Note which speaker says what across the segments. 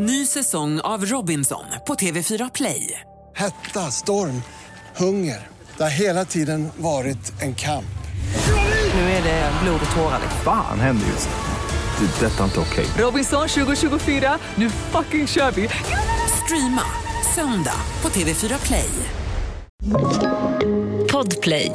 Speaker 1: Ny säsong av Robinson på TV4 Play.
Speaker 2: Hetta, storm, hunger. Det har hela tiden varit en kamp.
Speaker 1: Nu är det blod och tårar.
Speaker 3: Fan händer just nu. Det. är Detta är inte okej.
Speaker 1: Robinson 2024, nu fucking kör vi! Streama söndag på TV4 Play.
Speaker 4: Podplay.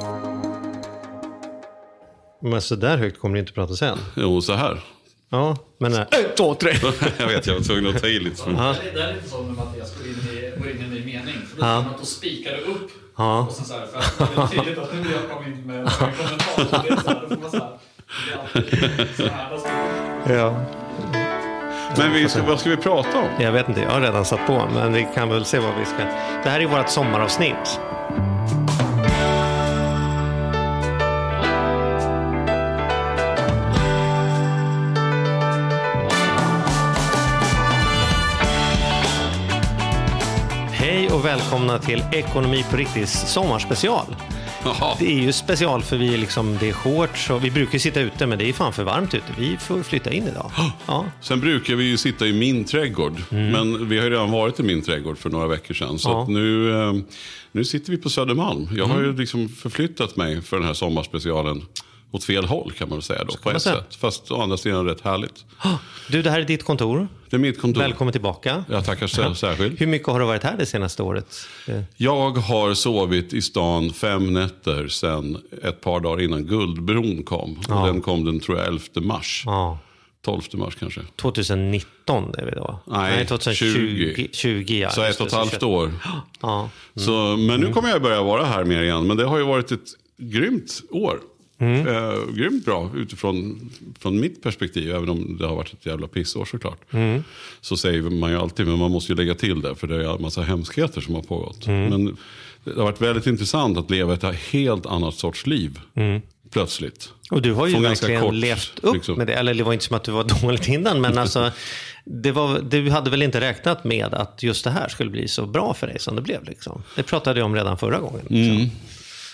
Speaker 5: Men så där högt kommer du inte prata sen.
Speaker 6: Jo, så här.
Speaker 5: Ja, men... Ett, två, tre.
Speaker 6: jag vet, jag var tvungen att ta i lite.
Speaker 5: Ja.
Speaker 7: Det är lite så med Mattias går in i, går in i en ny mening. För då
Speaker 5: Ja.
Speaker 7: då spikar det upp.
Speaker 5: Ja.
Speaker 7: Och sen så här, för att det är tydligt att nu vill jag komma in med en kommentar. Så det är så här, då får man så här. Så här.
Speaker 5: Ja.
Speaker 6: Men vi ska, vad ska vi prata om?
Speaker 5: Jag vet inte, jag har redan satt på. Men vi kan väl se vad vi ska... Det här är vårt sommaravsnitt. Hej och välkomna till Ekonomi på riktigt sommarspecial.
Speaker 6: Jaha.
Speaker 5: Det är ju special för vi är liksom, det är shorts och vi brukar sitta ute men det är fan för varmt ute. Vi får flytta in idag. Ja.
Speaker 6: Sen brukar vi ju sitta i min trädgård. Men vi har ju redan varit i min trädgård för några veckor sedan. Så
Speaker 5: Mm. Ja.
Speaker 6: nu, eh, nu sitter vi på Södermalm. Jag har ju liksom förflyttat mig för den här sommarspecialen åt fel håll kan man väl säga då. På ett
Speaker 5: säga.
Speaker 6: sätt. Fast å andra sidan rätt härligt.
Speaker 5: Du, det här är ditt kontor.
Speaker 6: Det är mitt kontor.
Speaker 5: Välkommen tillbaka.
Speaker 6: Jag tackar sär- särskilt.
Speaker 5: Hur mycket har du varit här det senaste året? Eh,
Speaker 6: Jag har sovit i stan fem nätter sedan ett par dagar innan Guldbron kom. Och den kom den tror jag 11 mars.
Speaker 5: Ja,
Speaker 6: 12 mars kanske.
Speaker 5: 2019 är vi då?
Speaker 6: Nej,
Speaker 5: 2020.
Speaker 6: 20.
Speaker 5: 20 ja,
Speaker 6: Så ett och ett halvt
Speaker 5: 21.
Speaker 6: år.
Speaker 5: Ja.
Speaker 6: Så, men nu kommer jag börja vara här mer igen. Men det har ju varit ett grymt år. Eh, grymt bra utifrån från mitt perspektiv. Även om det har varit ett jävla pissår såklart. Så säger man ju alltid, men man måste ju lägga till det. För det är en massa hemskheter som har pågått. Men det har varit väldigt intressant att leva ett helt annat sorts liv. Plötsligt.
Speaker 5: Och du har ju
Speaker 6: Från
Speaker 5: verkligen
Speaker 6: kort,
Speaker 5: levt upp
Speaker 6: liksom.
Speaker 5: med det. Eller det var inte som att du var dåligt innan, men alltså, det var, du hade väl inte räknat med att just det här skulle bli så bra för dig som det blev? Liksom. Det pratade jag om redan förra gången.
Speaker 6: Mm.
Speaker 5: Liksom.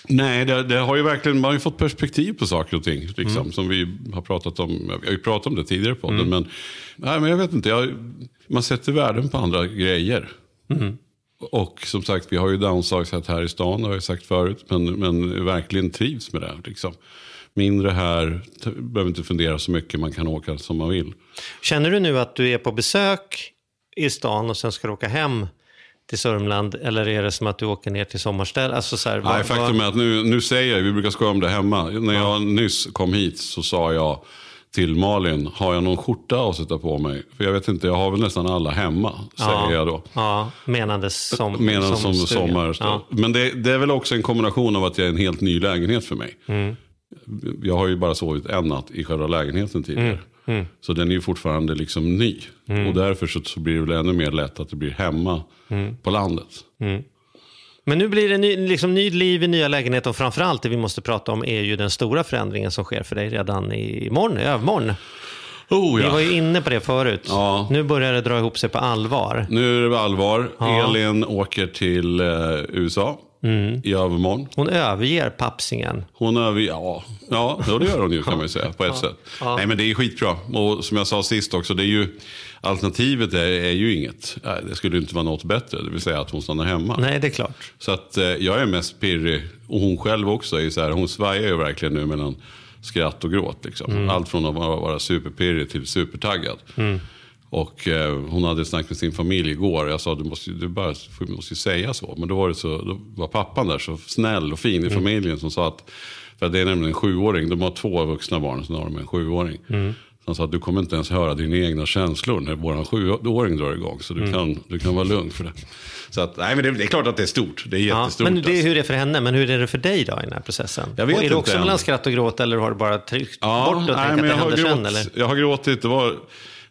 Speaker 6: Nej, det, det har ju verkligen, man har ju fått perspektiv på saker och ting. Liksom,
Speaker 5: Mm.
Speaker 6: Som vi har pratat om, vi har ju pratat om det tidigare på podden. Men, nej, men jag vet inte, jag, man sätter värden på andra grejer.
Speaker 5: Mm.
Speaker 6: Och som sagt, vi har ju downsizat här i stan, har jag sagt förut. Men, men verkligen trivs med det. Liksom. Mindre här, behöver inte fundera så mycket, man kan åka som man vill.
Speaker 5: Känner du nu att du är på besök i stan och sen ska du åka hem till Sörmland? Eller är det som att du åker ner till sommarställ? Alltså, så här, vad-
Speaker 6: Nej, faktum är att nu, nu säger jag, vi brukar skoja om det hemma. När jag nyss kom hit så sa jag till Malin, har jag någon skjorta att sätta på mig? För jag vet inte, jag har väl nästan alla hemma, säger jag då.
Speaker 5: Ja, menandes som,
Speaker 6: Medan som
Speaker 5: stuga.
Speaker 6: sommar.
Speaker 5: Ja.
Speaker 6: Men det, det är väl också en kombination av att jag är en helt ny lägenhet för mig.
Speaker 5: Mm.
Speaker 6: Jag har ju bara sovit en natt i själva lägenheten tidigare.
Speaker 5: Mm.
Speaker 6: Så den är ju fortfarande liksom ny. Och därför så, så blir det väl ännu mer lätt att det blir hemma
Speaker 5: Mm.
Speaker 6: på landet.
Speaker 5: Men nu blir det ny, liksom ny liv i nya lägenheter och framförallt det vi måste prata om är ju den stora förändringen som sker för dig redan imorgon, i övermorgon.
Speaker 6: Oh,
Speaker 5: Vi
Speaker 6: ja.
Speaker 5: var ju inne på det förut.
Speaker 6: Ja.
Speaker 5: Nu börjar det dra ihop sig på allvar.
Speaker 6: Nu är det allvar.
Speaker 5: Ja.
Speaker 6: Elin åker till eh, USA
Speaker 5: Mm.
Speaker 6: i övermorgon.
Speaker 5: Hon överger pappsingen.
Speaker 6: Hon över, ja, ja, ja, det gör hon ju kan man ju säga på ett sätt. Nej men det är skitbra. Och som jag sa sist också, det är ju, alternativet är, är ju inget. Det skulle inte vara något bättre, det vill säga att hon stannar hemma.
Speaker 5: Nej, det är klart.
Speaker 6: Så att eh, jag är mest pirrig, och hon själv också, är så här, hon svajar ju verkligen nu mellan skratt och gråt. Liksom. Allt från att vara, superpirrig till supertaggad. Och eh, hon hade snack med sin familj igår. Jag sa du måste, du bara, du måste ju säga så. Men då var, det så, då var pappan där så snäll och fin i familjen som sa att, för det är nämligen en sjuåring, de har två vuxna barn, så har de en sjuåring. Så han sa att du kommer inte ens höra dina egna känslor när vår sjuåring drar igång. Så du, kan, du kan vara lugn för det. Så att, nej men det, det är klart att det är stort. Det är
Speaker 5: Ja,
Speaker 6: jättestort.
Speaker 5: men det är
Speaker 6: alltså.
Speaker 5: hur det är för henne, men hur är det för dig då i den här processen?
Speaker 6: Jag vet
Speaker 5: och är du också
Speaker 6: än.
Speaker 5: mellan skratt och gråt eller har du bara tryckt
Speaker 6: Ja,
Speaker 5: bort det och
Speaker 6: nej,
Speaker 5: tänkt att
Speaker 6: jag
Speaker 5: det händer
Speaker 6: gråtit,
Speaker 5: sen? Eller?
Speaker 6: jag har gråtit. Det var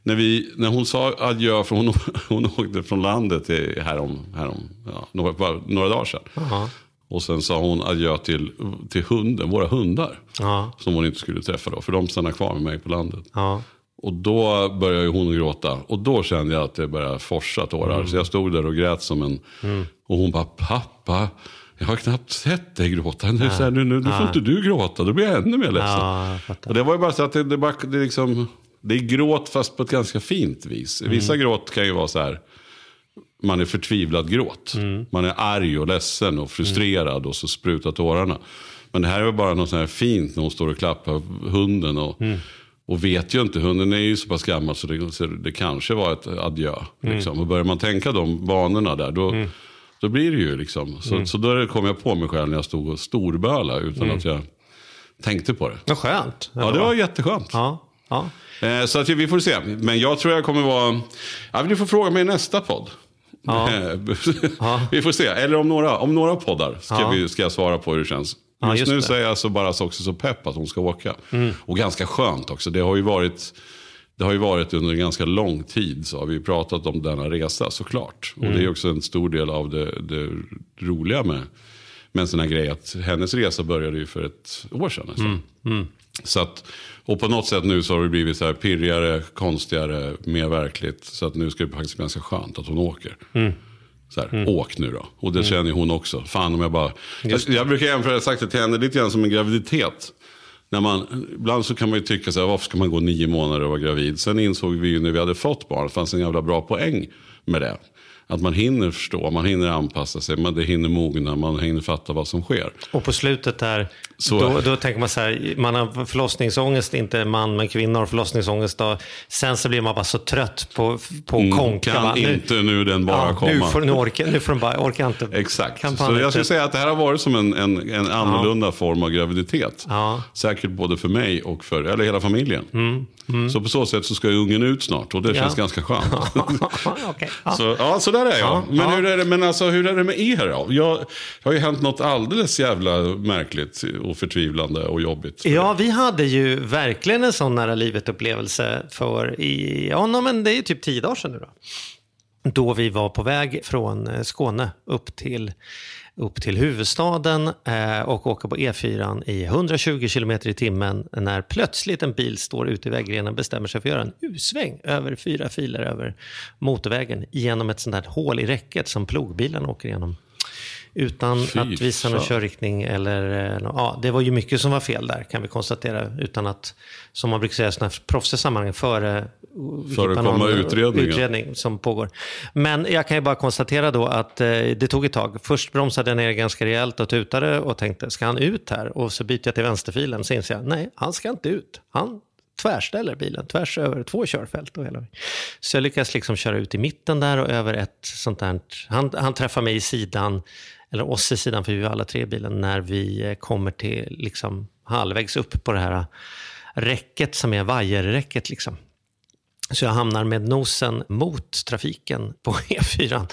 Speaker 6: när, vi, när hon sa adjö, för hon, hon åkte från landet till, härom, härom, ja, några, några dagar sedan.
Speaker 5: Jaha.
Speaker 6: Och sen sa hon adjö till, till hunden, våra hundar.
Speaker 5: Ja,
Speaker 6: Som hon inte skulle träffa då, för de stannar kvar med mig på landet.
Speaker 5: ja.
Speaker 6: Och då började hon gråta. Och då kände jag att det började forsa tårar.
Speaker 5: Mm.
Speaker 6: Så jag stod där och grät som en... Och hon bara, pappa, jag har knappt sett dig gråta. Nu, så här, nu, nu, nu får inte du gråta, då blir jag ännu mer ledsen.
Speaker 5: Ja,
Speaker 6: och det var ju bara så att det, det, bara, det liksom... Det är gråt fast på ett ganska fint vis. Vissa gråt kan ju vara så här. Man är förtvivlad gråt. Man är arg och ledsen och frustrerad och så sprutar tårarna. Men det här är bara något sånt här fint när hon står och klappar hunden. Och, och vet ju inte, hunden är ju så pass gammal så det, så det kanske var ett adjö. Liksom. Och börjar man tänka de banorna där, då, då blir det ju liksom. Så, så då kom jag på mig själv när jag stod och storböla utan att jag tänkte på det.
Speaker 5: Vad skönt.
Speaker 6: Ja, det var jätteskönt.
Speaker 5: Ja, ja.
Speaker 6: Eh, Så att vi får se. Men jag tror jag kommer vara... Ja, du får fråga mig i nästa podd.
Speaker 5: Ja.
Speaker 6: vi får se. Eller om några, om några poddar ska,
Speaker 5: Ja.
Speaker 6: vi, ska jag svara på hur det känns.
Speaker 5: Ja,
Speaker 6: Just,
Speaker 5: just
Speaker 6: nu
Speaker 5: det.
Speaker 6: så är jag så bara så också så pepp att hon ska åka. Och ganska skönt också. Det har ju varit... Det har ju varit under en ganska lång tid så har vi pratat om denna resa såklart. Och det är också en stor del av det, det roliga med, med en sån här grej. Att hennes resa började ju för ett år sedan. Alltså. Så att, och på något sätt nu så har det blivit så här pirrigare, konstigare, mer verkligt. Så att nu ska det faktiskt bli ganska skönt att hon åker. Så här, åk nu då. Och det känner ju hon också. Fan om jag bara... Jag, jag brukar jämföra, jag sagt det till henne, lite grann som en graviditet. När man, ibland så kan man ju tycka så här, varför ska man gå nio månader och vara gravid? Sen insåg vi ju när vi hade fått barn, det fanns en jävla bra poäng med det. Att man hinner förstå, man hinner anpassa sig, man det hinner mogna, man hinner fatta vad som sker.
Speaker 5: Och på slutet där,
Speaker 6: Så-
Speaker 5: då, då tänker man så här, man har förlossningsångest, inte man men kvinnor har förlossningsångest. Då. Sen så blir man bara så trött på, på
Speaker 6: Mm,
Speaker 5: konka.
Speaker 6: kan
Speaker 5: va?
Speaker 6: Inte nu den bara
Speaker 5: ja,
Speaker 6: komma.
Speaker 5: Nu får, nu, orkar, nu får de bara, orkar inte.
Speaker 6: Exakt.
Speaker 5: Kan
Speaker 6: Så jag skulle säga att det här har varit som en, en, en annorlunda form av graviditet.
Speaker 5: Ja.
Speaker 6: Säkert både för mig och för eller hela familjen. Så på så sätt så ska ungen ut snart och det
Speaker 5: Mm, Ja.
Speaker 6: känns ganska skönt.
Speaker 5: Ja.
Speaker 6: Så, ja, så där är jag.
Speaker 5: Ja,
Speaker 6: men,
Speaker 5: ja.
Speaker 6: Hur är det, men alltså, hur är det med er då? Jag, det har ju hänt något alldeles jävla märkligt och förtvivlande och jobbigt. för
Speaker 5: Ja, vi hade ju verkligen en sån nära livet-upplevelse för, i, ja men det är typ tio dagar sedan nu då. Då vi var på väg från eh, Skåne upp till, upp till huvudstaden eh, och åka på E4 i 120 km i timmen när plötsligt en bil står ute i väggrenen bestämmer sig för att göra en U-sväng över fyra filer över motorvägen genom ett sånt där hål i räcket som plogbilen åker igenom. Utan
Speaker 6: Fy
Speaker 5: att visa någon körriktning eller... eh, Ja, det var ju mycket som var fel där kan vi konstatera. Utan att, som man brukar säga i sådana här proffsiga sammanhang, före...
Speaker 6: Förekomma
Speaker 5: någon
Speaker 6: utredningen.
Speaker 5: utredning som pågår. Men jag kan ju bara konstatera då att eh, det tog ett tag. Först bromsade jag ner ganska rejält och tutade och tänkte, ska han ut här? Och så byter jag till vänsterfilen. Så inser jag, nej, han ska inte ut. Han tvärställer bilen tvärs över två körfält. Och hela. Så jag lyckas liksom köra ut i mitten där och över ett sånt där. Han, han träffar mig i sidan, eller oss i sidan, för vi var alla tre i bilen, när vi eh, kommer till liksom halvvägs upp på det här räcket som är vajerräcket. Liksom. Så jag hamnar med nosen mot trafiken på E4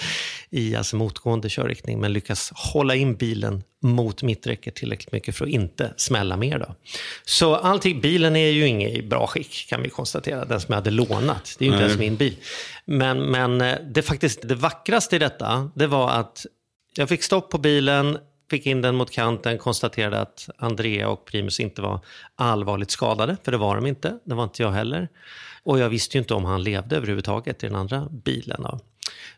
Speaker 5: i alltså motgående körriktning men lyckas hålla in bilen mot mitträcket tillräckligt mycket för att inte smälla mer. Då. Så allting, bilen är ju inget i bra skick kan vi konstatera, den som jag hade lånat. Det är ju inte ens min bil. Men, men eh, det, faktiskt, det vackraste i detta, det var att jag fick stopp på bilen, fick in den mot kanten, konstaterade att Andrea och Primus inte var allvarligt skadade, för det var de inte. Det var inte jag heller. Och jag visste ju inte om han levde överhuvudtaget i den andra bilen. Då.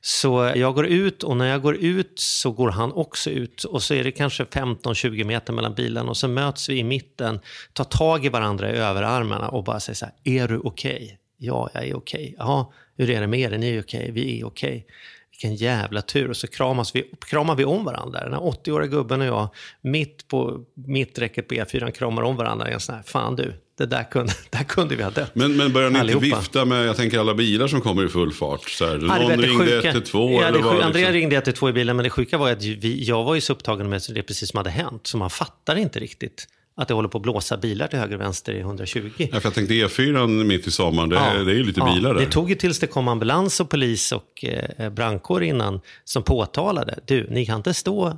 Speaker 5: Så jag går ut och när jag går ut så går han också ut. Och så är det kanske 15-20 meter mellan bilen och så möts vi i mitten, tar tag i varandra i överarmarna och bara säger så här, är du okej? Ja, jag är okej. Ja, hur är det med er? Ni Är okej? okej? Vi är okej. Vilken jävla tur. Och så kramas vi, kramar vi om varandra. Den här 80-åriga gubben och jag, mitt på mitträcket på E4, kramar om varandra. Jag sån fan du, det där kunde, där kunde vi ha dött.
Speaker 6: Men, men börjar ni inte vifta med, jag tänker alla bilar som kommer i full fart? Så här,
Speaker 5: Ja,
Speaker 6: någon ringde
Speaker 5: sjuka-
Speaker 6: 112
Speaker 5: ja,
Speaker 6: eller vad?
Speaker 5: Andrea
Speaker 6: Liksom.
Speaker 5: ringde 112 i bilen, men det sjuka var att vi, jag var ju så upptagen med det precis som hade hänt, så man fattar inte riktigt att det håller på att blåsa bilar till höger och vänster i 120.
Speaker 6: Ja, för jag tänkte E4 mitt i sommaren, det,
Speaker 5: Ja.
Speaker 6: det är ju lite
Speaker 5: Ja,
Speaker 6: bilar där.
Speaker 5: Det tog ju tills det kom ambulans och polis och eh, brandkår innan som påtalade, du, ni kan inte stå,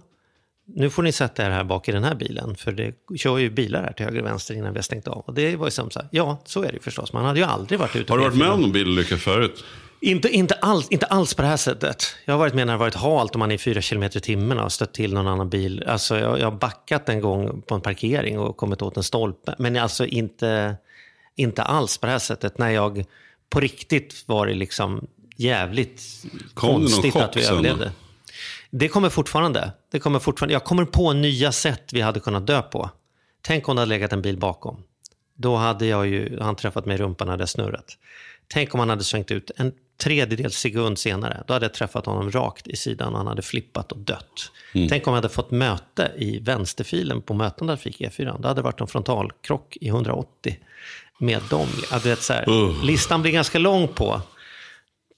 Speaker 5: nu får ni sätta er här bak i den här bilen, för det kör ju bilar här till höger och vänster innan vi har stängt av. Och det var ju som så här, ja, så är det ju förstås, man hade ju aldrig varit ute
Speaker 6: Har du varit med
Speaker 5: E4.
Speaker 6: om någon bilolycka förut?
Speaker 5: Inte, inte, alls, inte alls på det här sättet. Jag har varit med när det har varit halt och man är i fyra kilometer i timmen och stött till någon annan bil. Alltså jag, jag har backat en gång på en parkering och kommit åt en stolpe. Men alltså inte, inte alls på det här sättet. När jag på riktigt var det liksom jävligt
Speaker 6: Kom
Speaker 5: konstigt att vi
Speaker 6: sen
Speaker 5: överlevde. Det kommer fortfarande. Det kommer fortfarande. Jag kommer på nya sätt vi hade kunnat dö på. Tänk om det hade legat en bil bakom. då hade jag ju, han träffat mig i rumpan hade jag snurrat. Tänk om han hade svängt ut en tredjedels sekund senare. Då hade jag träffat honom rakt i sidan och han hade flippat och dött. Tänk om jag hade fått möte i vänsterfilen på mötande trafik E4. Då hade det varit en frontalkrock i 180 med dem. Du vet, så här,
Speaker 6: Uh.
Speaker 5: Listan blir ganska lång på,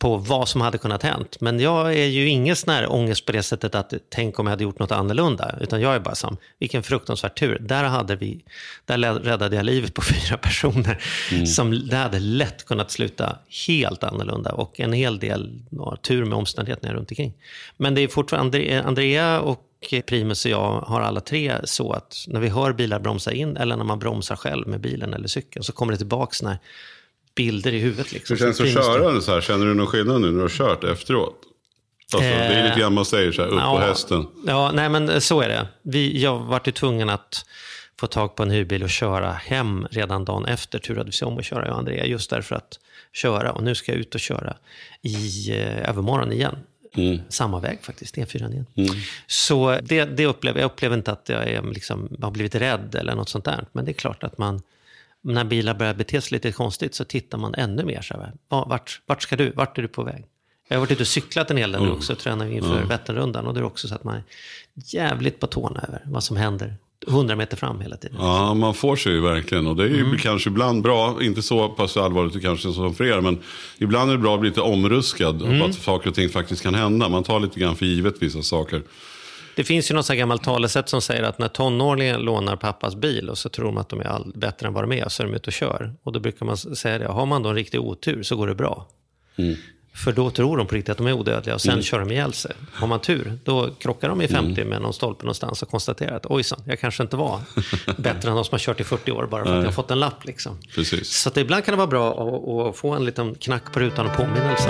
Speaker 5: på vad som hade kunnat hänt. Men jag är ju ingen sån här ångest på det sättet att tänk om jag hade gjort något annorlunda. Utan jag är bara som, vilken fruktansvärd tur. Där, hade vi, där räddade jag livet på fyra personer. Som det hade lätt kunnat sluta helt annorlunda. Och en hel del ja, tur med omständigheterna runt omkring. Men det är fortfarande, Andre- Andrea och Primus och jag har alla tre så att när vi hör bilar bromsa in eller när man bromsar själv med bilen eller cykeln så kommer det tillbaks när bilder i huvudet. Liksom.
Speaker 6: Hur känns det att köra så här? Känner du någon skillnad nu när du har kört efteråt? Alltså, det är lite grann man säger så här, upp på hästen.
Speaker 5: Ja, nej men så är det. Vi, jag vart ju tvungen att få tag på en hyrbil och köra hem redan dagen efter turades vi om att köra jag och Andrea just därför att köra. Och nu ska jag ut och köra i eh, övermorgon igen. Samma väg faktiskt, E4 igen. Så det, det upplever jag. upplever inte att jag är, liksom, har blivit rädd eller något sånt där. Men det är klart att man, när bilar börjar bete sig lite konstigt så tittar man ännu mer så här. "Va- Vart, vart ska du? Vart är du på väg? Jag har varit ute och cyklat en hel del nu också, tränar inför Vätternrundan. Och det är också så att man är jävligt på tårna över vad som händer 100 meter fram hela tiden.
Speaker 6: Ja, man får sig ju verkligen. Och det är ju kanske ibland bra, inte så pass allvarligt kanske som för er, men ibland är det bra att bli lite omruskad. av Att saker och ting faktiskt kan hända. Man tar lite grann för givet vissa saker.
Speaker 5: Det finns ju något så här gammalt talesätt som säger att när tonåringar lånar pappas bil och så tror de att de är all, bättre än vad de är, så är de ute och kör. Och då brukar man säga det, har man då en riktig otur så går det bra. För då tror de på riktigt att de är odödliga och sen kör de ihjäl sig. Har man tur, då krockar de i 50 med någon stolpe någonstans och konstaterar att ojsan, jag kanske inte var bättre än de som har kört i 40 år bara för att jag har fått en lapp. Liksom.
Speaker 6: Precis.
Speaker 5: Så att ibland kan det vara bra att, att få en liten knack på rutan och påminnelse.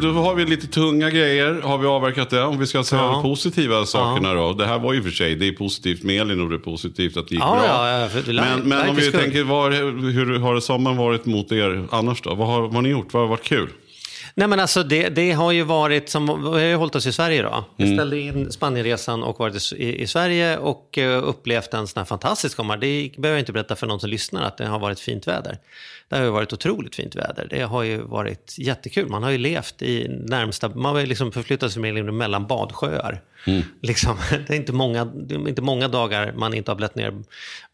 Speaker 6: Då har vi lite tunga grejer. Har vi avverkat det? Om vi ska säga
Speaker 5: Ja.
Speaker 6: de positiva sakerna då. Det här var ju för sig, det är positivt med Elin och det är positivt att det gick
Speaker 5: Ja,
Speaker 6: bra.
Speaker 5: ja, ja, för-
Speaker 6: men men om vi
Speaker 5: good.
Speaker 6: tänker, var, hur har sommaren varit mot er annars då? Vad har, vad har ni gjort? Vad har varit kul?
Speaker 5: Nej men alltså det, det har ju varit som, vi har ju hållit oss i Sverige då. Vi ställde in Spanienresan och varit i, i Sverige och eh, upplevt en sån här fantastisk sommar. Det behöver jag inte berätta för någon som lyssnar att det har varit fint väder. Det har ju varit otroligt fint väder. Det har ju varit jättekul. Man har ju levt i närmsta, man har ju liksom förflyttat sig mer mellan badsjöar. Liksom, det, är inte många, är inte många dagar man inte har blött ner,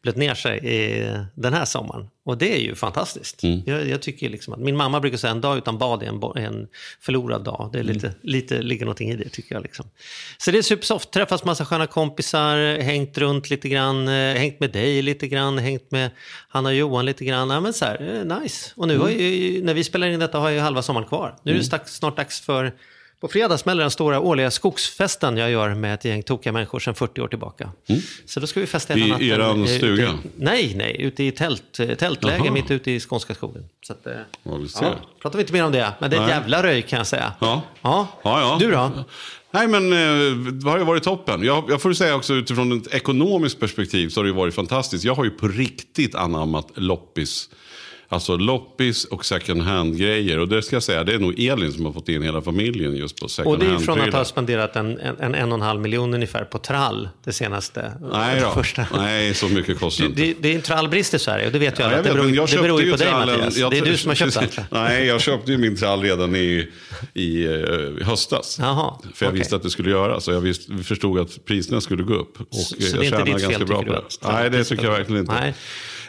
Speaker 5: blött ner sig i den här sommaren. Och det är ju fantastiskt.
Speaker 6: Mm.
Speaker 5: Jag, jag tycker liksom att, min mamma brukar säga en dag utan bad är en, en förlorad dag. Det är lite,
Speaker 6: Mm.
Speaker 5: lite, ligger någonting i det tycker jag. Liksom. Så det är supersoft. Träffats massa sköna kompisar, hängt runt lite grann, eh, hängt med dig lite grann, hängt med Hanna och Johan lite grann. Ja, men så här, eh, nice. Och nu har ju, när vi spelar in detta har jag ju halva sommaren kvar. Nu är det
Speaker 6: Mm.
Speaker 5: snart dags för på fredag smäller den stora årliga skogsfesten jag gör med ett gäng tokiga människor sedan 40 år tillbaka. Så då ska vi festa hela
Speaker 6: I
Speaker 5: natten.
Speaker 6: eran
Speaker 5: eh, ute i-
Speaker 6: stuga?
Speaker 5: Nej, nej, ute i tält, eh, tältläger
Speaker 6: Jaha.
Speaker 5: mitt ute i skånska skogen. Så att, eh,
Speaker 6: Ja, vi ser.
Speaker 5: ja, pratar vi inte mer om det, men det är ett jävla röj kan jag säga.
Speaker 6: Ja.
Speaker 5: Ja.
Speaker 6: Ja, ja.
Speaker 5: Du då?
Speaker 6: Nej, men det har ju varit toppen. Jag, jag får säga också utifrån ett ekonomiskt perspektiv så har det ju varit fantastiskt. Jag har ju på riktigt anammat loppis. Alltså loppis och second hand-grejer. Och det ska jag säga, det är nog Elin som har fått in hela familjen just på second
Speaker 5: Och det är
Speaker 6: hand
Speaker 5: från att ha spenderat en, en, en, en och en halv miljon ungefär på trall det senaste.
Speaker 6: Nej
Speaker 5: det första.
Speaker 6: Nej, så mycket kostar
Speaker 5: Det,
Speaker 6: inte.
Speaker 5: det, det är en trallbrist i Sverige och det vet jag.
Speaker 6: Ja, jag
Speaker 5: det
Speaker 6: vet,
Speaker 5: beror,
Speaker 6: men jag
Speaker 5: det beror ju på dig Mattias.
Speaker 6: jag-
Speaker 5: det är du som har köpt allt.
Speaker 6: Nej, jag köpte ju min trall redan i, i eh, höstas.
Speaker 5: Jaha,
Speaker 6: För jag
Speaker 5: okej.
Speaker 6: visste att det skulle göras. Och jag visste, förstod att priserna skulle gå upp. Och
Speaker 5: Så-
Speaker 6: eh,
Speaker 5: så
Speaker 6: jag
Speaker 5: det är inte ditt fel,
Speaker 6: ganska bra
Speaker 5: tycker
Speaker 6: på
Speaker 5: du,
Speaker 6: det. Nej, det tycker jag verkligen inte.
Speaker 5: Nej.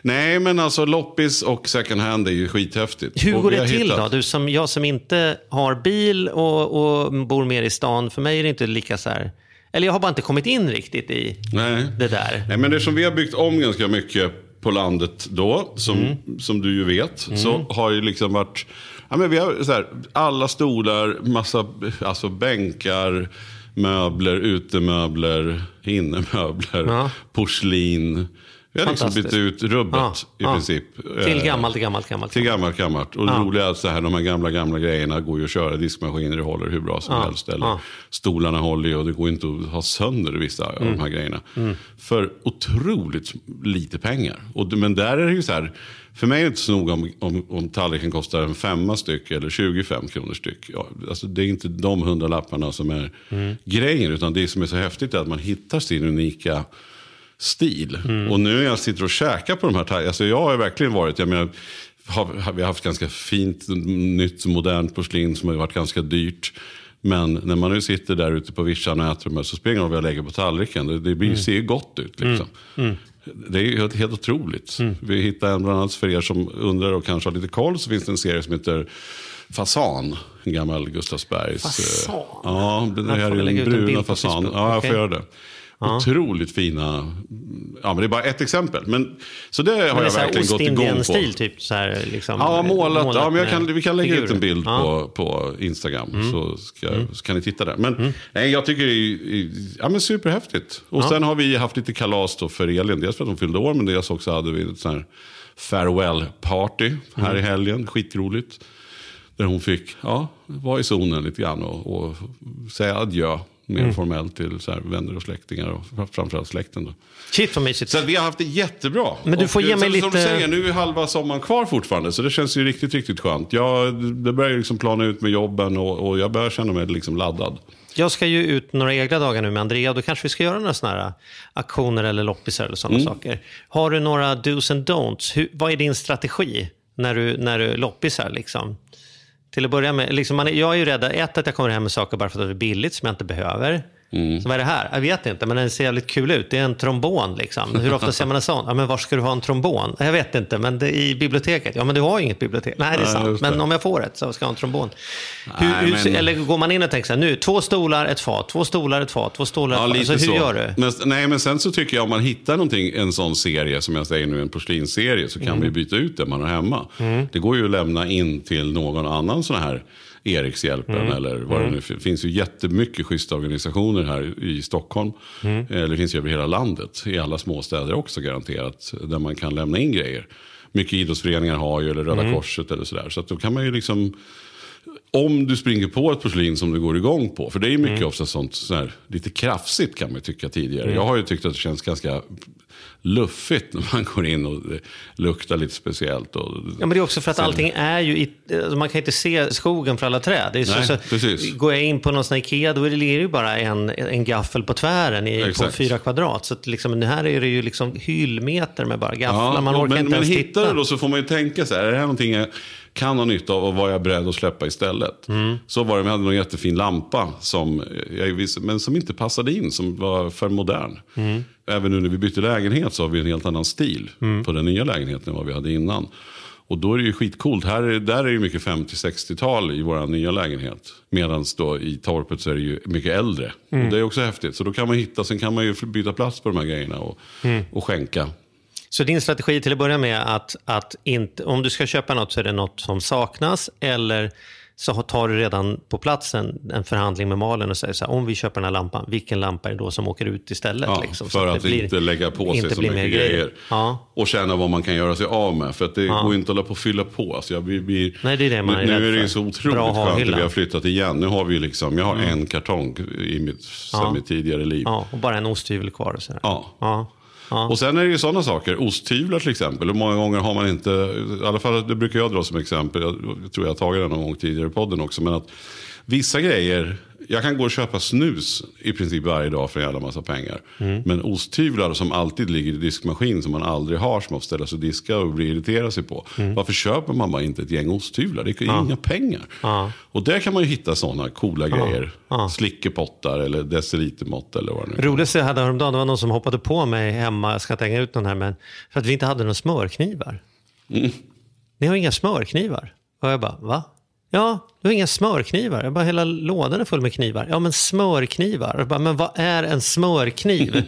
Speaker 6: Nej. men alltså loppis och second hand är ju skithäftigt.
Speaker 5: Hur går det till
Speaker 6: hittat-
Speaker 5: då? Du som, jag som inte har bil och, och bor mer i stan, för mig är det inte lika så här... Eller jag har bara inte kommit in riktigt i
Speaker 6: Nej.
Speaker 5: det där.
Speaker 6: Nej, men eftersom vi har byggt om ganska mycket på landet då, som,
Speaker 5: Mm.
Speaker 6: som du ju vet, så har ju liksom varit... Ja, men vi har så här, alla stolar, massa alltså bänkar, möbler, utemöbler, innemöbler,
Speaker 5: Ja.
Speaker 6: porslin. Vi har liksom bytt ut rubbet
Speaker 5: Ja,
Speaker 6: i
Speaker 5: ja.
Speaker 6: princip.
Speaker 5: Till
Speaker 6: Eh,
Speaker 5: gammalt, gammalt, gammalt.
Speaker 6: Till gammalt, gammalt. Och det
Speaker 5: Ja.
Speaker 6: roliga är att så här, de här gamla, gamla grejerna går ju att köra. Diskmaskiner håller hur bra som helst. Eller. Stolarna håller ju och det går inte att ha sönder vissa av
Speaker 5: Mm.
Speaker 6: de här grejerna. För otroligt lite pengar. Och, det- men där är det ju så här. För mig är det inte så noga om, om, om tallriken kostar en femma styck eller 25 kronor styck. Ja, alltså det är inte de hundralapparna som är
Speaker 5: Mm.
Speaker 6: grejen. Utan det som är så häftigt är att man hittar sin unika stil. Och nu när jag sitter och käkar på de här tallrikarna. Alltså jag har verkligen varit, jag menar, har, vi har haft ganska fint, nytt, modernt porslin som har varit ganska dyrt. Men när man nu sitter där ute på vischan och äter här så springer de och jag lägger på tallriken. Det, det blir, ser ju gott ut liksom. Det är ju helt, helt otroligt. Vi hittade en bland annat för er som undrar och kanske har lite koll så finns det en serie som heter Fasan. En gammal Gustavsbergs. eh,
Speaker 5: Fasan?
Speaker 6: Ja, det här är
Speaker 5: lägga
Speaker 6: en
Speaker 5: ut en
Speaker 6: bruna fasan. Ja, jag får göra det. Otroligt fina. Ja, men det är bara ett exempel. Men, så det har
Speaker 5: Men det är
Speaker 6: jag
Speaker 5: här
Speaker 6: verkligen gått igång på.
Speaker 5: Ostindien-stil, typ så här, liksom,
Speaker 6: Ja, målat. Ja, men jag kan, vi kan lägga ut en
Speaker 5: figurer.
Speaker 6: bild
Speaker 5: Ja. Mm.
Speaker 6: på, på Instagram. Så, ska, så kan ni titta där. Men nej, jag tycker det är ja, men superhäftigt. Och
Speaker 5: Ja.
Speaker 6: sen har vi haft lite kalas då för Elin. Dels för att hon fyllde år, men dels också hade vi ett sånt här farewell-party här
Speaker 5: Mm.
Speaker 6: i helgen. Skitroligt. Där hon fick ja, vara i zonen lite grann och, och säga adjö. Mer
Speaker 5: Mm.
Speaker 6: formellt till så här, vänner och släktingar och framförallt släkten. Då.
Speaker 5: Shit vad mysigt.
Speaker 6: Så vi har haft det jättebra.
Speaker 5: Men du får
Speaker 6: och,
Speaker 5: ge
Speaker 6: eh,
Speaker 5: mig
Speaker 6: som, Som du
Speaker 5: lite-
Speaker 6: säger, nu är halva sommaren kvar fortfarande. Så det känns ju riktigt, riktigt skönt. Jag, det börjar liksom plana ut med jobben och, och jag börjar känna mig liksom laddad.
Speaker 5: Jag ska ju ut några egna dagar nu med Andrea och då kanske vi ska göra några sådana här aktioner eller loppisar eller sådana
Speaker 6: Mm.
Speaker 5: saker. Har du några dos and don'ts? Hur, vad är din strategi när du, när du loppisar liksom? Till att börja med, liksom man, jag är ju rädd, ett att jag kommer hem med saker bara för att det är billigt som jag inte behöver.
Speaker 6: Mm.
Speaker 5: Så vad är det här? Jag vet inte, men den ser jävligt kul ut. Det är en trombon liksom. Hur ofta ser man en sån? Ja, men var ska du ha en trombon? Jag vet inte, men det, i biblioteket? Ja, men du har inget bibliotek. Nej, det är sant.
Speaker 6: det.
Speaker 5: Men om jag får ett så ska jag ha en trombon. Hur,
Speaker 6: Nej,
Speaker 5: hur,
Speaker 6: men-
Speaker 5: Eller går man in och tänker så här, nu, två stolar, ett fat, två stolar, ett fat, två stolar, ett
Speaker 6: Ja,
Speaker 5: fat.
Speaker 6: lite
Speaker 5: Alltså, hur
Speaker 6: så.
Speaker 5: gör du?
Speaker 6: Men, nej, men sen så tycker jag om man hittar någonting, en sån serie, som jag säger nu, en porslinsserie, så kan
Speaker 5: Mm.
Speaker 6: vi byta ut det man har hemma. Det går ju att lämna in till någon annan sån här Erikshjälpen
Speaker 5: Mm.
Speaker 6: eller vad det nu finns. Det finns ju jättemycket schyssta organisationer här i Stockholm.
Speaker 5: Mm.
Speaker 6: Eller det finns ju över hela landet, i alla småstäder också garanterat, där man kan lämna in grejer. Mycket idrottsföreningar har ju, eller Röda
Speaker 5: Mm.
Speaker 6: Korset eller sådär. Så att då kan man ju liksom om du springer på ett porslin som du går igång på. För det är ju mycket
Speaker 5: Mm.
Speaker 6: ofta sånt så här, lite krafsigt kan man tycka tidigare. Jag har ju tyckt att det känns ganska luffigt när man går in och det luktar lite speciellt. Och,
Speaker 5: Ja, men det är också för att
Speaker 6: Sen-
Speaker 5: allting är ju, i, alltså man kan inte se skogen för alla träd. Så,
Speaker 6: Nej,
Speaker 5: så,
Speaker 6: precis.
Speaker 5: Går jag in på någon sån Ikea, då är det ligger det ju bara en, en gaffel på tvären i, på fyra kvadrat. Så liksom, här är det ju liksom hyllmeter med bara gafflar. man
Speaker 6: och
Speaker 5: orkar
Speaker 6: men,
Speaker 5: inte
Speaker 6: men
Speaker 5: ens
Speaker 6: hittar
Speaker 5: titta.
Speaker 6: du då så får man ju tänka så här, är det här någonting jag kan ha nytta av och vad jag är beredd att släppa istället. Så var det, vi hade någon jättefin lampa som, men som inte passade in, som var för modern. Även nu när vi bytte lägenhet så har vi en helt annan stil på den nya lägenheten än vad vi hade innan. Och då är det ju skitcoolt. Här, är- där är det mycket 50-60-tal i vår nya lägenhet. Medan då i torpet så är det ju mycket äldre.
Speaker 5: Mm.
Speaker 6: Och det är också häftigt. Så då kan man hitta, sen kan man ju byta plats på de här grejerna och,
Speaker 5: Mm.
Speaker 6: och skänka.
Speaker 5: Så din strategi till att börja med att, att inte, om du ska köpa något så är det något som saknas eller så tar du redan på plats en, förhandling med Malin och säger så här, om vi köper den här lampan, vilken lampa är det då som åker ut istället?
Speaker 6: Ja,
Speaker 5: liksom,
Speaker 6: för att,
Speaker 5: blir-
Speaker 6: inte lägga på sig så mycket
Speaker 5: mer
Speaker 6: grejer.
Speaker 5: Ja.
Speaker 6: Och känna vad man kan göra sig av med. För att det
Speaker 5: Ja.
Speaker 6: går inte att hålla på och fylla på. Alltså jag blir, blir,
Speaker 5: Nej, det är det man
Speaker 6: nu,
Speaker 5: är
Speaker 6: nu är det så otroligt
Speaker 5: att
Speaker 6: skönt att vi har flyttat igen. Nu har vi liksom, jag har
Speaker 5: Mm.
Speaker 6: en kartong i mitt,
Speaker 5: Ja.
Speaker 6: mitt tidigare liv.
Speaker 5: Ja, och bara en osthyvel kvar. Och så.
Speaker 6: Ja.
Speaker 5: Ja.
Speaker 6: Och sen är det ju sådana saker. Osthyvlar till exempel. Hur många gånger har man inte, i alla fall det brukar jag dra som exempel. Jag tror jag har tagit det någon gång tidigare i podden också. Men att vissa grejer, jag kan gå och köpa snus i princip varje dag för en jävla massa pengar.
Speaker 5: Mm.
Speaker 6: Men osthyvlar som alltid ligger i diskmaskin som man aldrig har. Som man får ställa sig och diska och bli irriterad sig på. Varför köper man bara inte ett gäng osthyvlar? Det är
Speaker 5: Mm. Ja.
Speaker 6: inga pengar.
Speaker 5: Ja.
Speaker 6: Och där kan man ju hitta sådana coola
Speaker 5: Ja.
Speaker 6: grejer.
Speaker 5: Ja.
Speaker 6: Slickepottar eller decilitermått eller vad det nu är.
Speaker 5: Roligast jag hade häromdagen, det var någon som hoppade på mig hemma, jag ska inte hänga ut någon här, men för att vi inte hade några smörknivar.
Speaker 6: Mm.
Speaker 5: Ni har inga smörknivar? Och jag bara, va? Ja, du har inga smörknivar. Jag bara, hela lådan är full med knivar. Ja, men smörknivar. Jag bara, men vad är en smörkniv?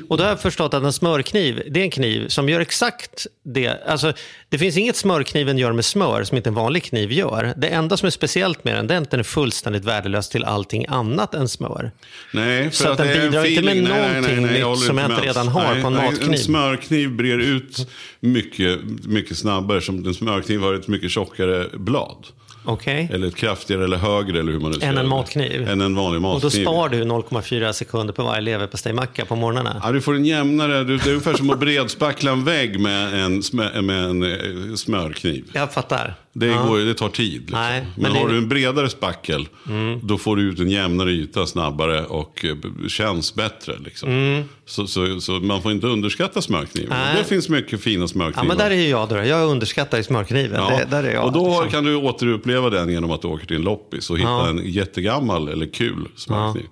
Speaker 5: och då har jag förstått att en smörkniv, det är en kniv som gör exakt det. Alltså, det finns inget smörkniven gör med smör som inte en vanlig kniv gör. Det enda som är speciellt med den, det är att den är fullständigt värdelös till allting annat än smör.
Speaker 6: Nej, för
Speaker 5: Så att den
Speaker 6: det är en
Speaker 5: bidrar inte med
Speaker 6: feeling. Nej,
Speaker 5: någonting
Speaker 6: nej, nej,
Speaker 5: nytt som jag inte redan har på en matkniv.
Speaker 6: En smörkniv brer ut mycket, mycket snabbare. Som en smörkniv har ett mycket tjockare blad.
Speaker 5: Okej.
Speaker 6: Eller ett kraftigare eller högre eller hur man nu
Speaker 5: Än en matkniv?
Speaker 6: Än en vanlig
Speaker 5: Och då
Speaker 6: matkniv.
Speaker 5: spar du 0,4 sekunder på varje leverpastejmacka på morgnarna.
Speaker 6: Ja, du får en jämnare, du- det är ungefär som att bredspackla en vägg med en, med en eh, smörkniv.
Speaker 5: Jag fattar.
Speaker 6: Det,
Speaker 5: Ja.
Speaker 6: går, det tar tid. Liksom.
Speaker 5: Nej,
Speaker 6: men
Speaker 5: men det-
Speaker 6: har du en bredare spackel,
Speaker 5: Mm.
Speaker 6: då får du ut en jämnare yta snabbare och eh, känns bättre. Liksom.
Speaker 5: Mm.
Speaker 6: Så, så, så man får inte underskatta smörkniven.
Speaker 5: Nej.
Speaker 6: Det finns mycket fina
Speaker 5: Ja,
Speaker 6: smörknivar.
Speaker 5: men där är jag då. Jag underskattar smörkniven.
Speaker 6: Ja.
Speaker 5: Det, där är jag.
Speaker 6: och då
Speaker 5: liksom.
Speaker 6: kan du återuppleva den genom att du åker till en loppis och hittar
Speaker 5: Ja.
Speaker 6: en jättegammal eller kul smörkniv.
Speaker 5: Ja,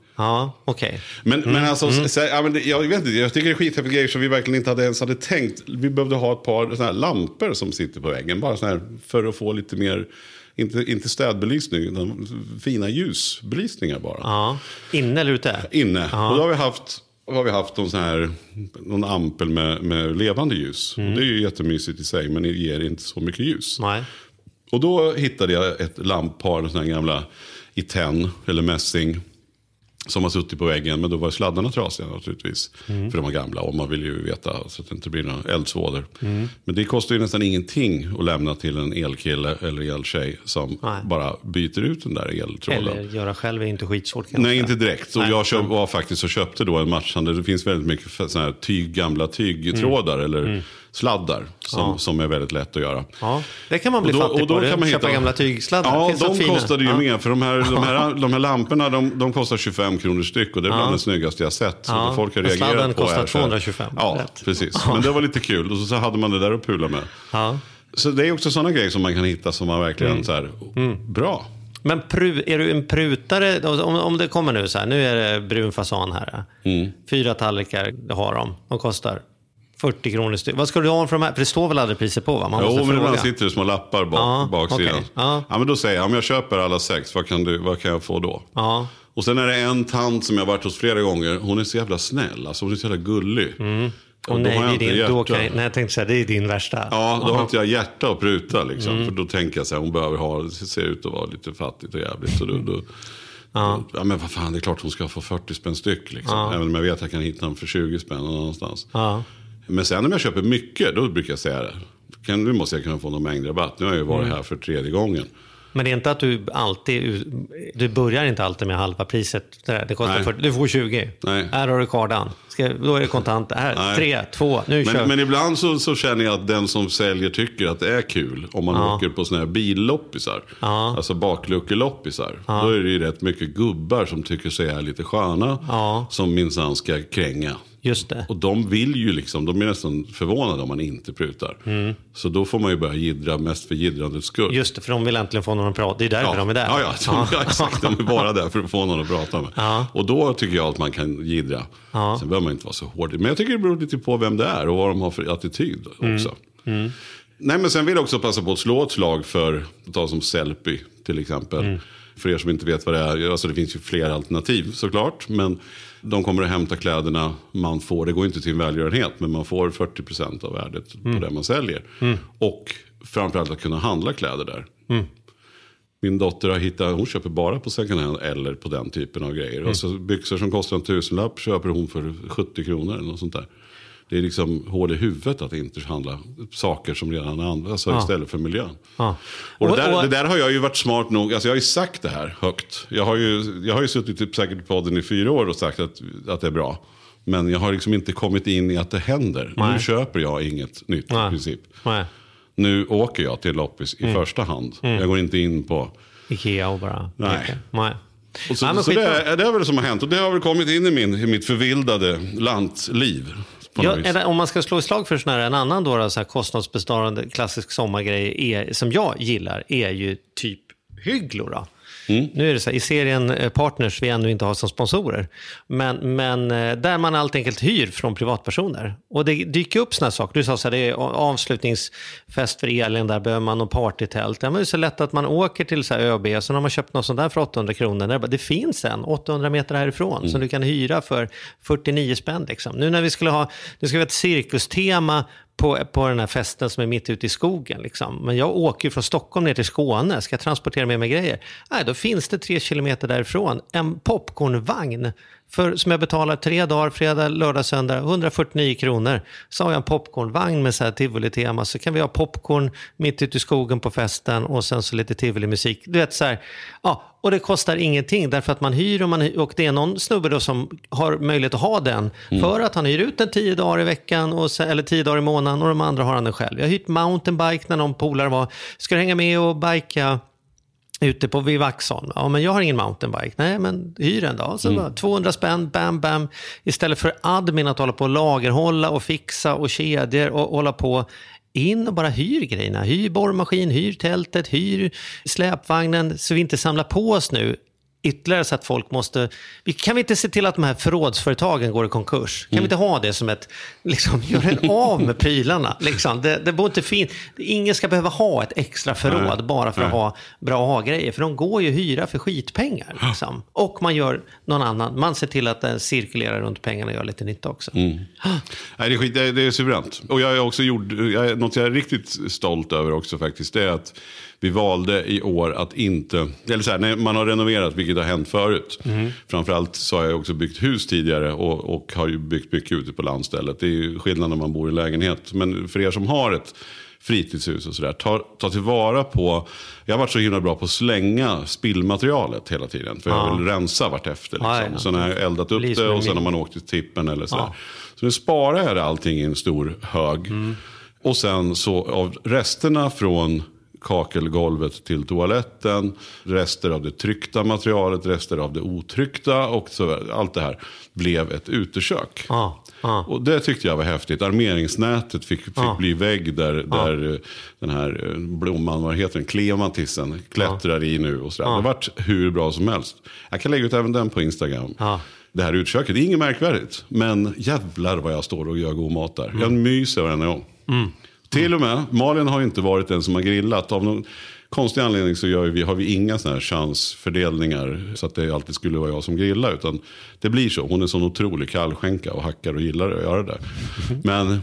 Speaker 5: okej.
Speaker 6: Men,
Speaker 5: Mm,
Speaker 6: men alltså,
Speaker 5: mm.
Speaker 6: så, ja, men jag, vet inte, jag tycker det är skithäftiga grejer som vi verkligen inte hade ens hade tänkt. Vi behövde ha ett par såna här lampor som sitter på väggen. Bara såna här, för att få lite mer, inte, inte städbelysning, utan fina ljusbelysningar bara.
Speaker 5: Ja. Inne eller ute?
Speaker 6: Inne.
Speaker 5: Ja.
Speaker 6: Och då har vi haft, har vi haft någon, sån här, någon ampel med, med levande ljus.
Speaker 5: Mm.
Speaker 6: Och det är ju jättemysigt i sig, men det ger inte så mycket ljus.
Speaker 5: Nej.
Speaker 6: Och då hittade jag ett lamppar, sådana här gamla i tenn eller mässing. Som har suttit på väggen, men då var sladdarna trasiga naturligtvis.
Speaker 5: Mm.
Speaker 6: För de var gamla och man vill ju veta så att det inte blir några eldsvådor.
Speaker 5: Mm.
Speaker 6: Men det kostar ju nästan ingenting att lämna till en elkille eller eltjej som
Speaker 5: Nej.
Speaker 6: bara byter ut den där eltråden.
Speaker 5: Eller göra själv är inte skitsvårt kanske.
Speaker 6: Nej, inte direkt. Och
Speaker 5: Nej.
Speaker 6: jag köp, var faktiskt och köpte då en matchande. Det finns väldigt mycket såna här tyg, gamla tygtrådar eller
Speaker 5: Mm.
Speaker 6: sladdar som,
Speaker 5: Ja.
Speaker 6: som är väldigt lätt att göra.
Speaker 5: Ja, det kan man bli
Speaker 6: Och då-
Speaker 5: fattig
Speaker 6: och då
Speaker 5: på.
Speaker 6: kan man
Speaker 5: Köpa
Speaker 6: hitta-
Speaker 5: gamla tygsladdar.
Speaker 6: Ja, de
Speaker 5: fina.
Speaker 6: kostade ju
Speaker 5: ja.
Speaker 6: mer. För de här, de här, de här lamporna de, de kostar 25 kronor styck. Och det är bland
Speaker 5: Ja.
Speaker 6: det snyggaste jag sett. Så
Speaker 5: Ja,
Speaker 6: folk har
Speaker 5: och sladden
Speaker 6: reagerat på
Speaker 5: kostar
Speaker 6: är så här-
Speaker 5: 225,
Speaker 6: Ja,
Speaker 5: rätt.
Speaker 6: precis. Men det var lite kul. Och så, hade man det där att pula med.
Speaker 5: Ja.
Speaker 6: Så det är också sådana grejer som man kan hitta som man verkligen
Speaker 5: Mm.
Speaker 6: så här, bra.
Speaker 5: Men pru, är du en prutare? Om, om det kommer nu så här, nu är det brun fasan här.
Speaker 6: Mm.
Speaker 5: Fyra tallrikar har de. De kostar 40 kronor styck. Vad ska du ha för de här? För det står väl aldrig priser på va? Man
Speaker 6: jo, men
Speaker 5: fråga.
Speaker 6: ibland sitter det små lappar bak,
Speaker 5: Ja,
Speaker 6: baksidan.
Speaker 5: okej. Ja.
Speaker 6: Ja, men då säger jag, om jag köper alla sex, vad kan, du, vad kan jag få då?
Speaker 5: Ja.
Speaker 6: Och sen är det en tant som jag har varit hos flera gånger. Hon är så jävla snäll. Alltså hon är så jävla gullig.
Speaker 5: Mm.
Speaker 6: Och då
Speaker 5: nej,
Speaker 6: har jag
Speaker 5: din, då
Speaker 6: hjärta.
Speaker 5: kan jag, nej, jag tänkte säga, det är din värsta.
Speaker 6: Ja, då
Speaker 5: Ja.
Speaker 6: har inte jag hjärta att pruta liksom.
Speaker 5: Mm.
Speaker 6: För då tänker jag så här, hon behöver ha, det ser ut att vara lite fattigt och jävligt. Så då, då,
Speaker 5: Ja.
Speaker 6: ja. men vad fan, det är klart hon ska få 40 spänn styck. Liksom.
Speaker 5: Ja.
Speaker 6: Även om jag vet att jag kan hitta den för 20 spänn någon annanstans.
Speaker 5: Ja.
Speaker 6: Men sen om jag köper mycket, då brukar jag säga det. Kan, nu måste jag kunna få någon mängdrabatt. Nu har jag ju varit
Speaker 5: Mm.
Speaker 6: här för tredje gången.
Speaker 5: Men det är inte att du alltid, du börjar inte alltid med halva priset. Det, kostar
Speaker 6: Nej.
Speaker 5: 40, du får 20.
Speaker 6: Nej.
Speaker 5: Här har du kardan. Ska, då är det kontant. Här,
Speaker 6: Nej.
Speaker 5: tre, två, nu kör.
Speaker 6: Men, men ibland så, så känner jag att den som säljer tycker att det är kul. Om man
Speaker 5: Ja.
Speaker 6: åker på sådana här billoppisar.
Speaker 5: Ja.
Speaker 6: Alltså bakluckeloppisar.
Speaker 5: Ja.
Speaker 6: Då är det ju rätt mycket gubbar som tycker sig är lite sköna.
Speaker 5: Ja.
Speaker 6: Som minsann ska kränga.
Speaker 5: Just det.
Speaker 6: Och de vill ju liksom, de är nästan förvånade om man inte prutar. Så då får man ju börja jiddra mest för jiddrandets skull.
Speaker 5: Just det, för de vill äntligen få någon att prata. Det är därför
Speaker 6: ja.
Speaker 5: de är där.
Speaker 6: Ja, ja, de, ja, exakt. De är bara där för att få någon att prata med.
Speaker 5: Ja.
Speaker 6: Och då tycker jag att man kan jiddra.
Speaker 5: Ja.
Speaker 6: Sen behöver man inte vara så hård. Men jag tycker det beror lite på vem det är och vad de har för attityd också.
Speaker 5: Mm.
Speaker 6: Nej, men sen vill jag också passa på att slå ett slag för, ta som Sellpy till exempel.
Speaker 5: Mm.
Speaker 6: För er som inte vet vad det är, alltså det finns ju fler alternativ såklart. Men de kommer att hämta kläderna man får, det går inte till en välgörenhet, men man får 40% av värdet
Speaker 5: Mm.
Speaker 6: på det man säljer. Och framförallt att kunna handla kläder där.
Speaker 5: Mm.
Speaker 6: Min dotter har hittat, hon köper bara på second hand eller på den typen av grejer.
Speaker 5: Mm.
Speaker 6: Och så byxor som kostar en tusenlapp köper hon för 70 kronor eller något sånt där. Det är liksom hål i huvudet att inte handla saker som redan används
Speaker 5: Ja.
Speaker 6: istället för miljön.
Speaker 5: Ja.
Speaker 6: Och det, där, det där har jag ju varit smart nog, alltså jag har ju sagt det här högt. Jag har ju, jag har ju suttit typ säkert i podden i fyra år och sagt att, att det är bra. Men jag har liksom inte kommit in i att det händer. Nu
Speaker 5: Nej.
Speaker 6: köper jag inget nytt
Speaker 5: Nej.
Speaker 6: i princip.
Speaker 5: Nej.
Speaker 6: Nu åker jag till loppis i
Speaker 5: Mm.
Speaker 6: första hand.
Speaker 5: Mm.
Speaker 6: Jag går inte in på...
Speaker 5: Ikea och bara...
Speaker 6: Nej.
Speaker 5: Nej.
Speaker 6: Och så,
Speaker 5: Nej,
Speaker 6: så det, är, det är väl det som har hänt. Och det har väl kommit in i, min, i mitt förvildade lantliv.
Speaker 5: Ja, om man ska slå ett slag för sån här, en annan då, så här kostnadsbesparande klassisk sommargrej är, som jag gillar är ju typ hyglor.
Speaker 6: Mm.
Speaker 5: Nu är det så här, i serien eh, Partners vi ännu inte har som sponsorer, men, men eh, där man helt enkelt hyr från privatpersoner. Och det dyker upp här saker. Du sa så här, det är avslutningsfest för Elin, där behöver man någon partytält. Ja, men det är så lätt att man åker till så här ÖB, så har man köpt något sånt där för 800 kronor. Där bara, Det finns en 800 meter härifrån som du kan hyra för 49 spänn. Liksom. Nu när vi skulle ha, det ska vara ett cirkustema på, på den här festen som är mitt ute i skogen. Liksom. Men jag åker ju från Stockholm ner till Skåne, ska transportera med mig grejer. Nej, då finns det tre kilometer därifrån en popcornvagn för, som jag betalar tre dagar, fredag, lördag, söndag, 149 kronor. Så har jag en popcornvagn med så här tivoli-tema, så kan vi ha popcorn mitt ute i skogen på festen och sen så lite tivoli-musik. Du vet så här, ja, och det kostar ingenting därför att man hyr och, man, hyr- och det är någon snubbe då som har möjlighet att ha den för att han hyr ut den tio dagar i veckan och så, eller tio dagar i månaden och de andra har han den själv. Jag har hyrt mountainbike när någon polare var, ska du hänga med och bika ute på vid Vaxholm. Ja, men jag har ingen mountainbike. Nej, men hyr en då. Så bara 200 spänn, bam, bam. Istället för admin att hålla på och lagerhålla och fixa och kedjor och hålla på. In och bara hyr grejerna. Hyr borrmaskin, hyr tältet, hyr släpvagnen. Så vi inte samlar på oss nu ytterligare så att folk måste... Kan vi inte se till att de här förrådsföretagen går i konkurs? Kan vi inte ha det som ett... Liksom, gör en av med prylarna. Liksom. Det, det inte fin... Ingen ska behöva ha ett extra förråd
Speaker 6: Nej.
Speaker 5: bara för att
Speaker 6: Nej.
Speaker 5: ha bra ha-grejer. För de går ju att hyra för skitpengar. Liksom. Och man gör någon annan. Man ser till att den cirkulerar runt pengarna och gör lite nytta också.
Speaker 6: Nej, det, är skit, det, är, det är suveränt. Och jag är också gjord, jag något jag är riktigt stolt över också faktiskt. Det är att vi valde i år att inte, eller så här, när man har renoverat, vilket har hänt förut. Framförallt så har jag också byggt hus tidigare och, och har ju byggt mycket ute på landstället. Det är ju skillnad när man bor i lägenhet. Men för er som har ett fritidshus och sådär, ta, ta tillvara på, jag har varit så himla bra på att slänga spillmaterialet hela tiden. För jag
Speaker 5: Ja.
Speaker 6: vill rensa vartefter. Liksom.
Speaker 5: Ja, ja.
Speaker 6: Så när jag eldat upp det och sen har man åkt till tippen eller sådär.
Speaker 5: Ja.
Speaker 6: Så nu sparar jag allting i en stor hög.
Speaker 5: Mm.
Speaker 6: Och sen så av resterna från kakelgolvet till toaletten, rester av det tryckta materialet, rester av det otryckta och så, allt det här blev ett utekök.
Speaker 5: Ja, ja.
Speaker 6: Och det tyckte jag var häftigt. Armeringsnätet fick, fick
Speaker 5: Ja.
Speaker 6: bli vägg där, där eh, den här eh, blomman, vad heter den, klematisen klättrar i nu. Och sådär. Det har varit hur bra som helst. Jag kan lägga ut även den på Instagram.
Speaker 5: Ja.
Speaker 6: Det här utköket, det är inget märkvärdigt. Men jävlar vad jag står och gör god mat där.
Speaker 5: Mm.
Speaker 6: Jag myser varenda gång. Till och med, Malin har inte varit den som har grillat. Av någon konstig anledning så gör vi, har vi inga såna här chansfördelningar. Så att det alltid skulle vara jag som grillar. Utan det blir så. Hon är sån otrolig kallskänka och hackar och gillar att göra det. Men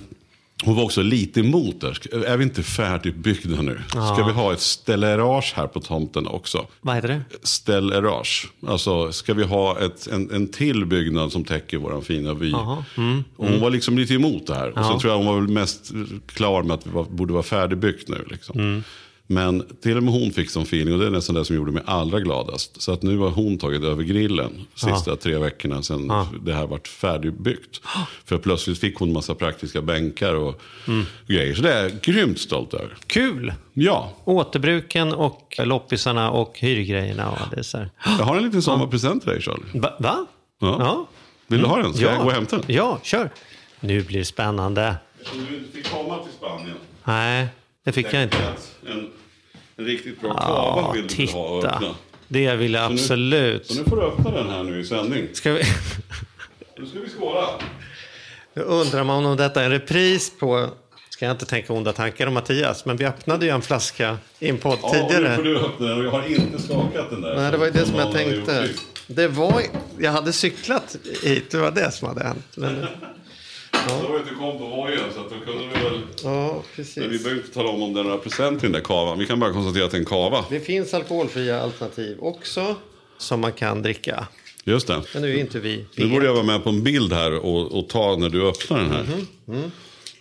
Speaker 6: hon var också lite emot det. Är vi inte färdigbyggda nu? Ska vi ha ett stellerage här på tomten också?
Speaker 5: Vad heter det?
Speaker 6: Stellerage. Alltså, ska vi ha ett, en, en till byggnad som täcker vår fina vy?
Speaker 5: Mm.
Speaker 6: Och hon var liksom lite emot det här. Och så tror jag hon var väl mest klar med att det var, borde vara färdigbyggt nu. Liksom.
Speaker 5: Mm.
Speaker 6: Men till och med hon fick som feeling och det är nästan det som gjorde mig allra gladast. Så att nu har hon tagit över grillen sista tre veckorna sedan
Speaker 5: Ja.
Speaker 6: det här varit färdigbyggt. För plötsligt fick hon massa praktiska bänkar och
Speaker 5: Mm.
Speaker 6: grejer. Så det är jag grymt stolt över.
Speaker 5: Kul!
Speaker 6: Ja,
Speaker 5: Återbruken och loppisarna och hyrgrejerna. Och det så här.
Speaker 6: jag har en liten sommarpresent till dig Charlie.
Speaker 5: Va? Va?
Speaker 6: Ja.
Speaker 5: Ja.
Speaker 6: Vill du ha den? Ska
Speaker 5: Ja.
Speaker 6: jag gå och hämta den?
Speaker 5: Ja, kör. Nu blir det spännande.
Speaker 6: Eftersom du inte fick komma till Spanien.
Speaker 5: Nej, det fick jag inte.
Speaker 6: En, en riktigt bra
Speaker 5: Ja,
Speaker 6: kava vill du ha och
Speaker 5: titta.
Speaker 6: öppna.
Speaker 5: Det vill jag
Speaker 6: Så nu-
Speaker 5: absolut.
Speaker 6: Så nu får du öppna den här nu i sändning.
Speaker 5: Ska vi...
Speaker 6: Nu ska vi skåla.
Speaker 5: Nu undrar man om detta är en repris på, ska jag inte tänka onda tankar om Mattias, men vi öppnade ju en flaska i en podd
Speaker 6: Ja, och nu får
Speaker 5: tidigare.
Speaker 6: du öppna den och jag har inte skakat den där.
Speaker 5: Nej, det var ju det som jag tänkte. Det var, jag hade cyklat hit, det var det som hade hänt. Men,
Speaker 6: Det var ju du kom på vojen så att då kunde vi väl...
Speaker 5: ja,
Speaker 6: Men vi
Speaker 5: precis.
Speaker 6: behöver inte tala om om det är några procent i den där kavan. Vi kan bara konstatera att det är en kava.
Speaker 5: Det finns alkoholfria alternativ också som man kan dricka.
Speaker 6: Just det.
Speaker 5: Men nu är inte vi
Speaker 6: Nu borde jag vara med på en bild här och, och ta när du öppnar den här.
Speaker 5: Mm.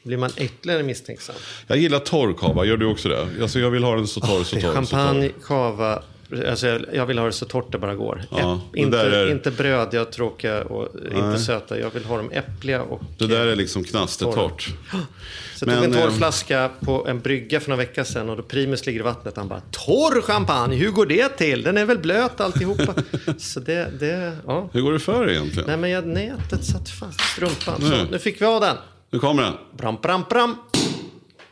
Speaker 5: Blir man ytterligare misstänksam.
Speaker 6: Jag gillar torr kava, gör du också det? Alltså jag vill ha den så torr, så
Speaker 5: Det är
Speaker 6: torr, så
Speaker 5: champagne,
Speaker 6: torr.
Speaker 5: kava. Alltså jag- jag vill ha det så torrt det bara går.
Speaker 6: Ja,
Speaker 5: Äpp- inte,
Speaker 6: är-
Speaker 5: inte brödiga, tråkiga och inte
Speaker 6: Nej.
Speaker 5: söta. Jag vill ha dem äppliga och...
Speaker 6: Det där är liksom knastertorrt.
Speaker 5: Så jag tog en torr
Speaker 6: eh,
Speaker 5: flaska på en brygga för några veckor sedan och då Primus ligger i vattnet. Han bara, torr champagne, hur går det till? Den är väl blöt alltihopa? så det, det, ja.
Speaker 6: Hur går det för egentligen?
Speaker 5: Nej men jag, nätet satt fast strumpan.
Speaker 6: Nu.
Speaker 5: Så, nu fick vi ha den.
Speaker 6: Nu kommer den.
Speaker 5: Bram, bram, bram.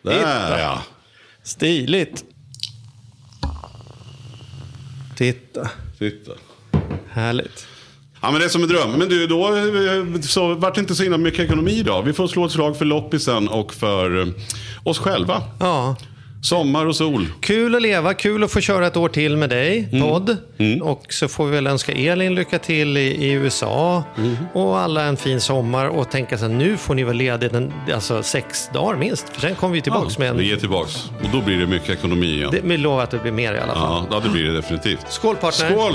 Speaker 6: Där ja.
Speaker 5: Stiligt. Titta,
Speaker 6: Titta.
Speaker 5: härligt.
Speaker 6: Ja men det är som en dröm. Men du, då eh, så vart det inte så himla mycket ekonomi idag. Vi får slå ett slag för loppisen och för eh, oss själva.
Speaker 5: Ja.
Speaker 6: Sommar och sol.
Speaker 5: Kul att leva, kul att få köra ett år till med dig, podd. Och så får vi väl önska Elin lycka till i, i USA. Och alla en fin sommar och tänka så här, nu får ni vara lediga en, alltså sex dagar minst. För sen kommer vi tillbaka med en...
Speaker 6: Vi är tillbaks. Och då blir det mycket ekonomi igen.
Speaker 5: Det, vi lovar att det blir mer i alla fall.
Speaker 6: Ja, ja, det blir det definitivt.
Speaker 5: Skål partner!
Speaker 6: Skål!